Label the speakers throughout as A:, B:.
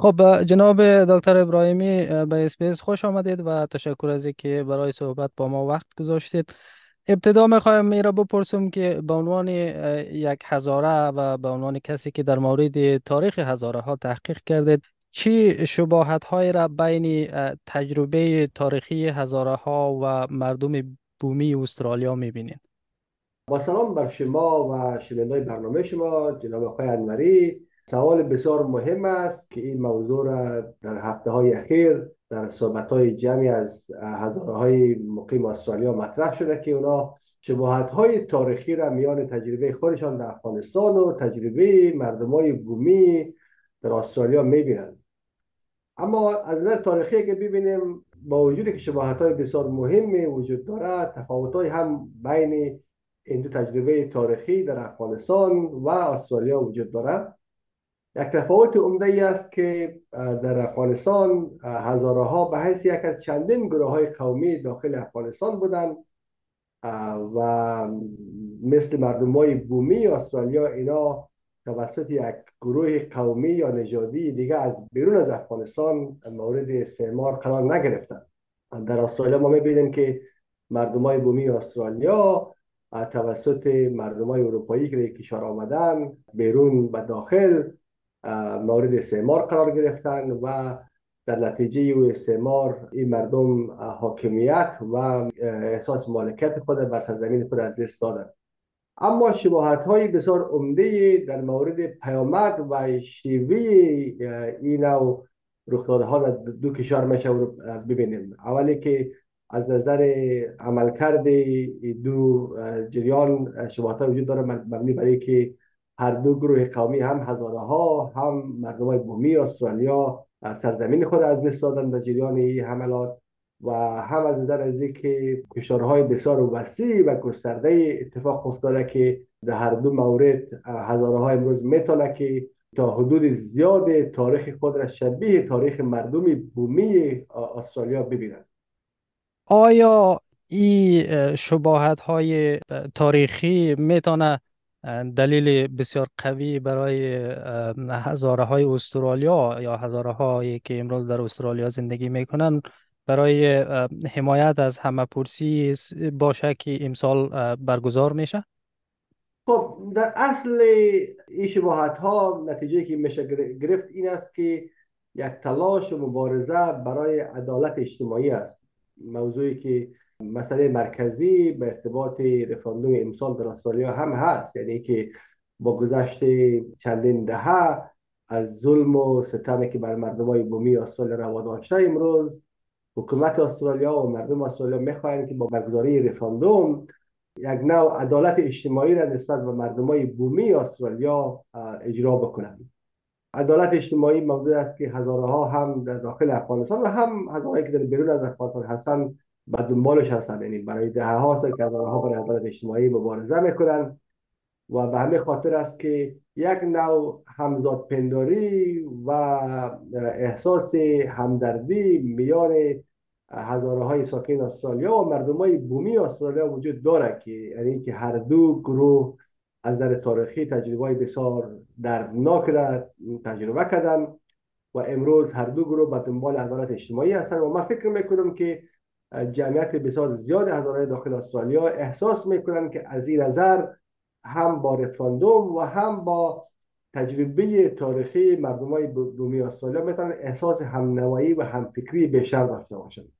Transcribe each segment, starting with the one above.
A: خب جناب دکتر ابراهیمی به اسپیس خوش آمدید و تشکر از اینکه برای صحبت با ما وقت گذاشتید. ابتدا می‌خوایم میرا بپرسم که به عنوان یک هزاره و به عنوان کسی که در مورد تاریخ هزاره ها تحقیق کردید چی شباهت های را بین تجربه تاریخی هزاره ها و مردم بومی استرالیا می‌بینید؟
B: با سلام بر شما و شنوندای برنامه شما جناب آقای انوری. سوال بسیار مهم است که این موضوع را در هفته های اخیر در صحبت های جمعی از هزاره های مقیم استرالیا مطرح شده که اونا شباهت های تاریخی را میان تجربه خودشان در افغانستان و تجربه مردم های بومی در استرالیا می‌بینند. اما از نظر تاریخی که ببینیم با وجودی که شباهت های بسیار مهمی وجود دارد تفاوت های هم بین این دو تجربه تاریخی در افغانستان و استرالیا وجود دارد یک تفاوت عمده ای است که در افغانستان هزاره ها به حیث یک از چندین گروه های قومی داخل افغانستان بودند و مثل مردم های بومی استرالیا اینا توسط یک گروه قومی یا نژادی دیگه از بیرون از افغانستان مورد استعمار قرار نگرفتند. در استرالیا ما می‌بینیم که مردم های بومی استرالیا توسط مردم های اروپایی که کشور آمدن بیرون و داخل مورد استعمار قرار گرفتن و در نتیجه او استعمار این مردم حاکمیت و احساس مالکیت خود بر سرزمین خود از دست دادن. اما شباهت های بسیار عمده در مورد پیامد و شیوه این نوع رخدادها در دو کشور میشه ببینیم. اولی که از نظر عملکرد دو جریان شباهت وجود داره مبنی برای که هر دو گروه قومی هم هزاره ها هم مردم های بومی استرالیا سرزمین خود از دست دادن در جریان این حملات و هم از نظر از که کشورهای بسیار وسیع و گسترده اتفاق افتاده که در هر دو مورد هزاره های امروز می‌تونه که تا حدود زیاد تاریخ خود را شبیه تاریخ مردم بومی استرالیا ببینند
A: آیا این شباهت های تاریخی می‌تونه دلیل بسیار قوی برای هزاره های استرالیا یا هزاره هایی که امروز در استرالیا زندگی می‌کنن برای حمایت از همه پرسی باشه که امسال برگزار میشه؟
B: خب در اصل این شباهت ها نتیجه که میشه گرفت این است که یک تلاش و مبارزه برای عدالت اجتماعی است موضوعی که مسئله مرکزی به ارتباط رفراندوم امسال در استرالیا هم هست. یعنی که با گذشت چندین دهه از ظلم و ستمی که بر مردم های بومی استرالیا روا داشته امروز حکومت استرالیا و مردم استرالیا می‌خواهند که با برگزاری رفراندوم یک نوع عدالت اجتماعی را نسبت به مردم های بومی استرالیا اجرا بکنند. عدالت اجتماعی موضوع است که هزارها هم در داخل افغانستان و هم هزارهایی که در بیرون از افغانستان هستند و دنبالش هستند یعنی برای ده ها سال که ها برای عدالت اجتماعی مبارزه می‌کنن. و به همه خاطر است که یک نوع همزاد پنداری و احساس همدردی میان هزاره های ساکن استرالیا و مردم های بومی استرالیا وجود داره که یعنی که هر دو گروه از در تاریخی تجربه بسیار دردناک را تجربه کردن و امروز هر دو گروه به دنبال عدالت اجتماعی هستند و من فکر می‌کنم که جمعیت بسیار زیاد هزاره داخل استرالیا احساس می‌کنن که از این نظر هم با رفراندوم و هم با تجربه تاریخی مردم های بومی استرالیا می‌تونن احساس همنوایی و همفکری بیشتر داشته باشند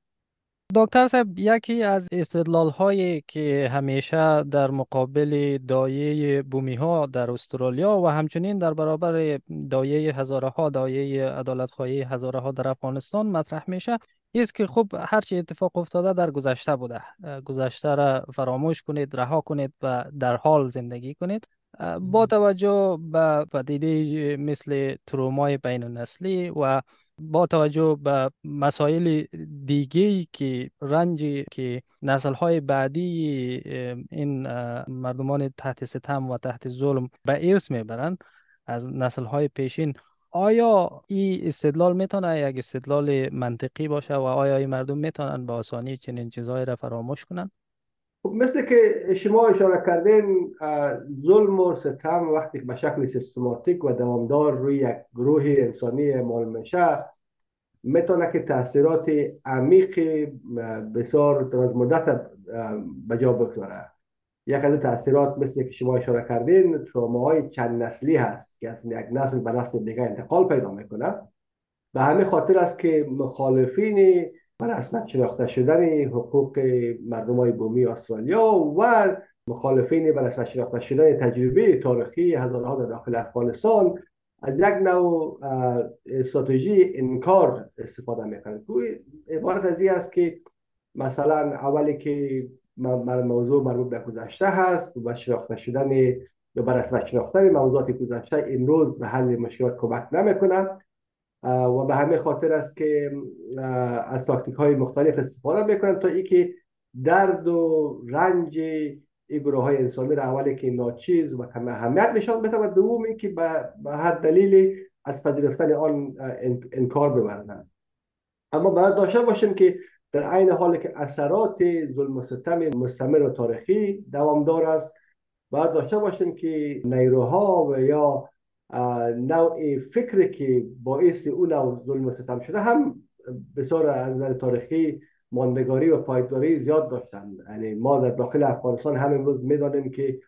A: دکتر صاحب یکی از استدلال هایی که همیشه در مقابل دایه بومی ها در استرالیا و همچنین در برابر دایه هزاره ها دایه عدالت خواهی هزاره ها در افغانستان مطرح میشه است که خب هرچی اتفاق افتاده در گذشته بوده. گذشته را فراموش کنید رها کنید و در حال زندگی کنید. با توجه به پدیده مثل ترومای بین النسلی و با توجه به مسائل دیگه که رنجی که نسل های بعدی این مردمان تحت ستم و تحت ظلم به ارث می‌برند از نسل های پیشین آیا این استدلال می‌تونه یک استدلال منطقی باشه و آیا این مردم می‌تونن به آسانی چنین چیزهایی را فراموش کنند؟
B: خب مثل که شما اشاره کردین ظلم و ستم وقتی به شکل سیستماتیک و دوامدار روی یک گروه انسانی مال میشه می‌تونه که تاثیرات عمیق بسیار دراز مدت به جا بگذاره یک از تاثیرات مثل که شما اشاره کردین های چند نسلی هست که از یک نسل به نسل دیگه انتقال پیدا می‌کنه. به همه خاطر است که مخالفین بر رسمت شناخته شدن حقوق مردم های بومی استرالیا و مخالفین بر رسمت شناخته شدن تجربه تاریخی هزارها در داخل افغانستان از یک نوع استراتژی انکار استفاده می‌کنند. عبارت از این است که مثلا اولی که موضوع مربوط به گذشته هست و شناخته شدن یا بر شناختن موضوعات گذشته امروز به حل مشکلات کمک نمی‌کنه و به همه خاطر است که از تاکتیک های مختلف استفاده می‌کنن تا اینکه درد و رنج این گروه های انسانی را اولی که ناچیز و کم اهمیت نشان بده و دومی که به هر دلیلی از پذیرفتن آن انکار ببرند اما باید داشته باشیم که در عین حال که اثرات ظلم و ستم مستمر و تاریخی دوامدار است. باید داشته باشیم که نیروها و یا نوع فکری که باعث اون نوع ظلم و ستم شده هم بسیار از نظر تاریخی ماندگاری و پایداری زیاد داشتن یعنی ما در داخل افغانستان هم امروز می‌دانیم که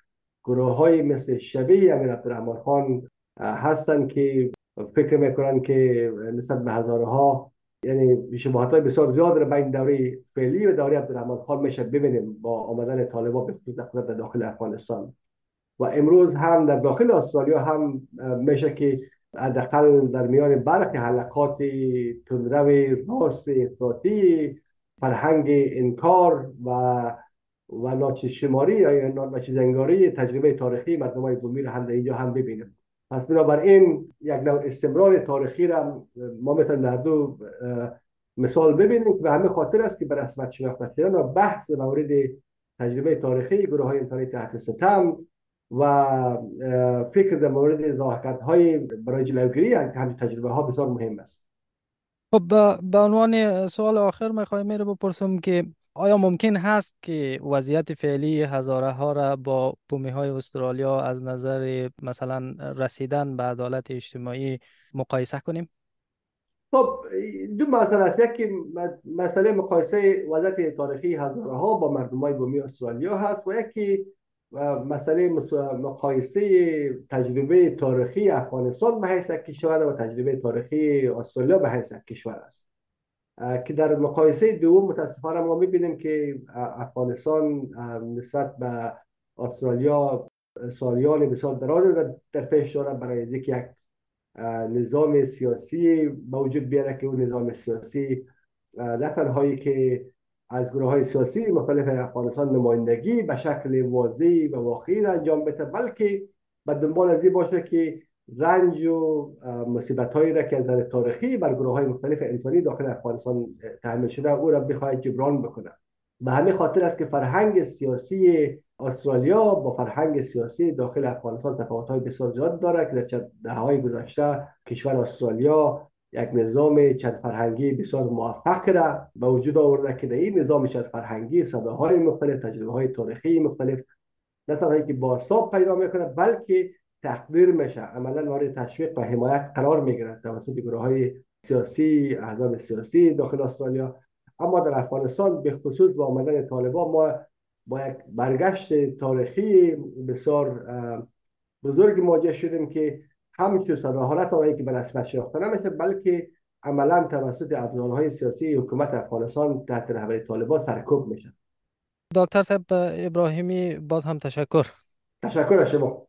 B: گروه های مثل شبیه امیر عبدالرحمن خان هستن که فکر می‌کنن که نسبت به هزارها یعنی شباهت های بسیار زیاد را بین دوره فعلی و دوره عبدالرحمن خان میشه ببینیم با آمدن طالبان به خصوص در داخل افغانستان. و امروز هم در داخل استرالیا هم میشه که حداقل در میان برخی حلقات تندرو راست افراطی فرهنگ انکار و و ناچیز شماری یا ناچیز انگاری تجربه تاریخی مردم های بومی را هم در اینجا هم ببینیم. پس بنابراین یک نوع استمرار تاریخی را ما مثل در دو مثال ببینیم که به همه خاطر است که به رسمت شناخته شدن و بحث مورد تجربه تاریخی گروه های انسانی تحت ستم و فکر در مورد های برای جلوگیری همین تجربه ها بسیار مهم است.
A: خب به عنوان سوال آخر می‌خوایم میره بپرسم که آیا ممکن هست که وضعیت فعلی هزاره ها را با بومی های استرالیا از نظر مثلا رسیدن به عدالت اجتماعی مقایسه کنیم؟
B: خب دو مسئله است یکی مسئله مقایسه وضعیت تاریخی هزاره ها با مردم های بومی استرالیا هست و یکی مسئله مقایسه تجربه تاریخی افغانستان به حیث کشور و تجربه تاریخی استرالیا به حیث کشور است که در مقایسه دوم متاسفانه ما می‌بینیم که افغانستان نسبت به استرالیا سالیان بسیار دراز در پیش دارد برای اینکه یک نظام سیاسی موجود بیاره که اون نظام سیاسی نه تنهایی که از گروه های سیاسی مختلف افغانستان نمایندگی به شکل واضحی و واقعی انجام بده بلکه به دنبال از باشه که رنج و مصیبت هایی را که از تاریخی بر گروه های مختلف انسانی داخل افغانستان تحمل شده او را بخواهد جبران بکنه به همه خاطر است که فرهنگ سیاسی استرالیا با فرهنگ سیاسی داخل افغانستان تفاوت های بسیار زیاد داره که در دهه های گذشته کشور استرالیا یک نظام چند فرهنگی بسیار موفق را به وجود آورده که در این نظام چند فرهنگی صداهای مختلف تجربه های تاریخی مختلف نه تنها که با پیدا می‌کنه بلکه تقدیر میشه. عملا مورد تشویق و حمایت قرار می‌گیرد توسط گروه های سیاسی احزاب سیاسی داخل استرالیا. اما در افغانستان به خصوص با آمدن طالبان ما با یک برگشت تاریخی بسیار بزرگ مواجه شدیم که همچون صدا حالت آنهایی که به رسمت شناخته نمیشه بلکه عملا توسط ابزارهای سیاسی حکومت افغانستان تحت رهبری طالبان سرکوب میشه.
A: دکتر صاحب ابراهیمی باز هم تشکر.
B: تشکر از شما.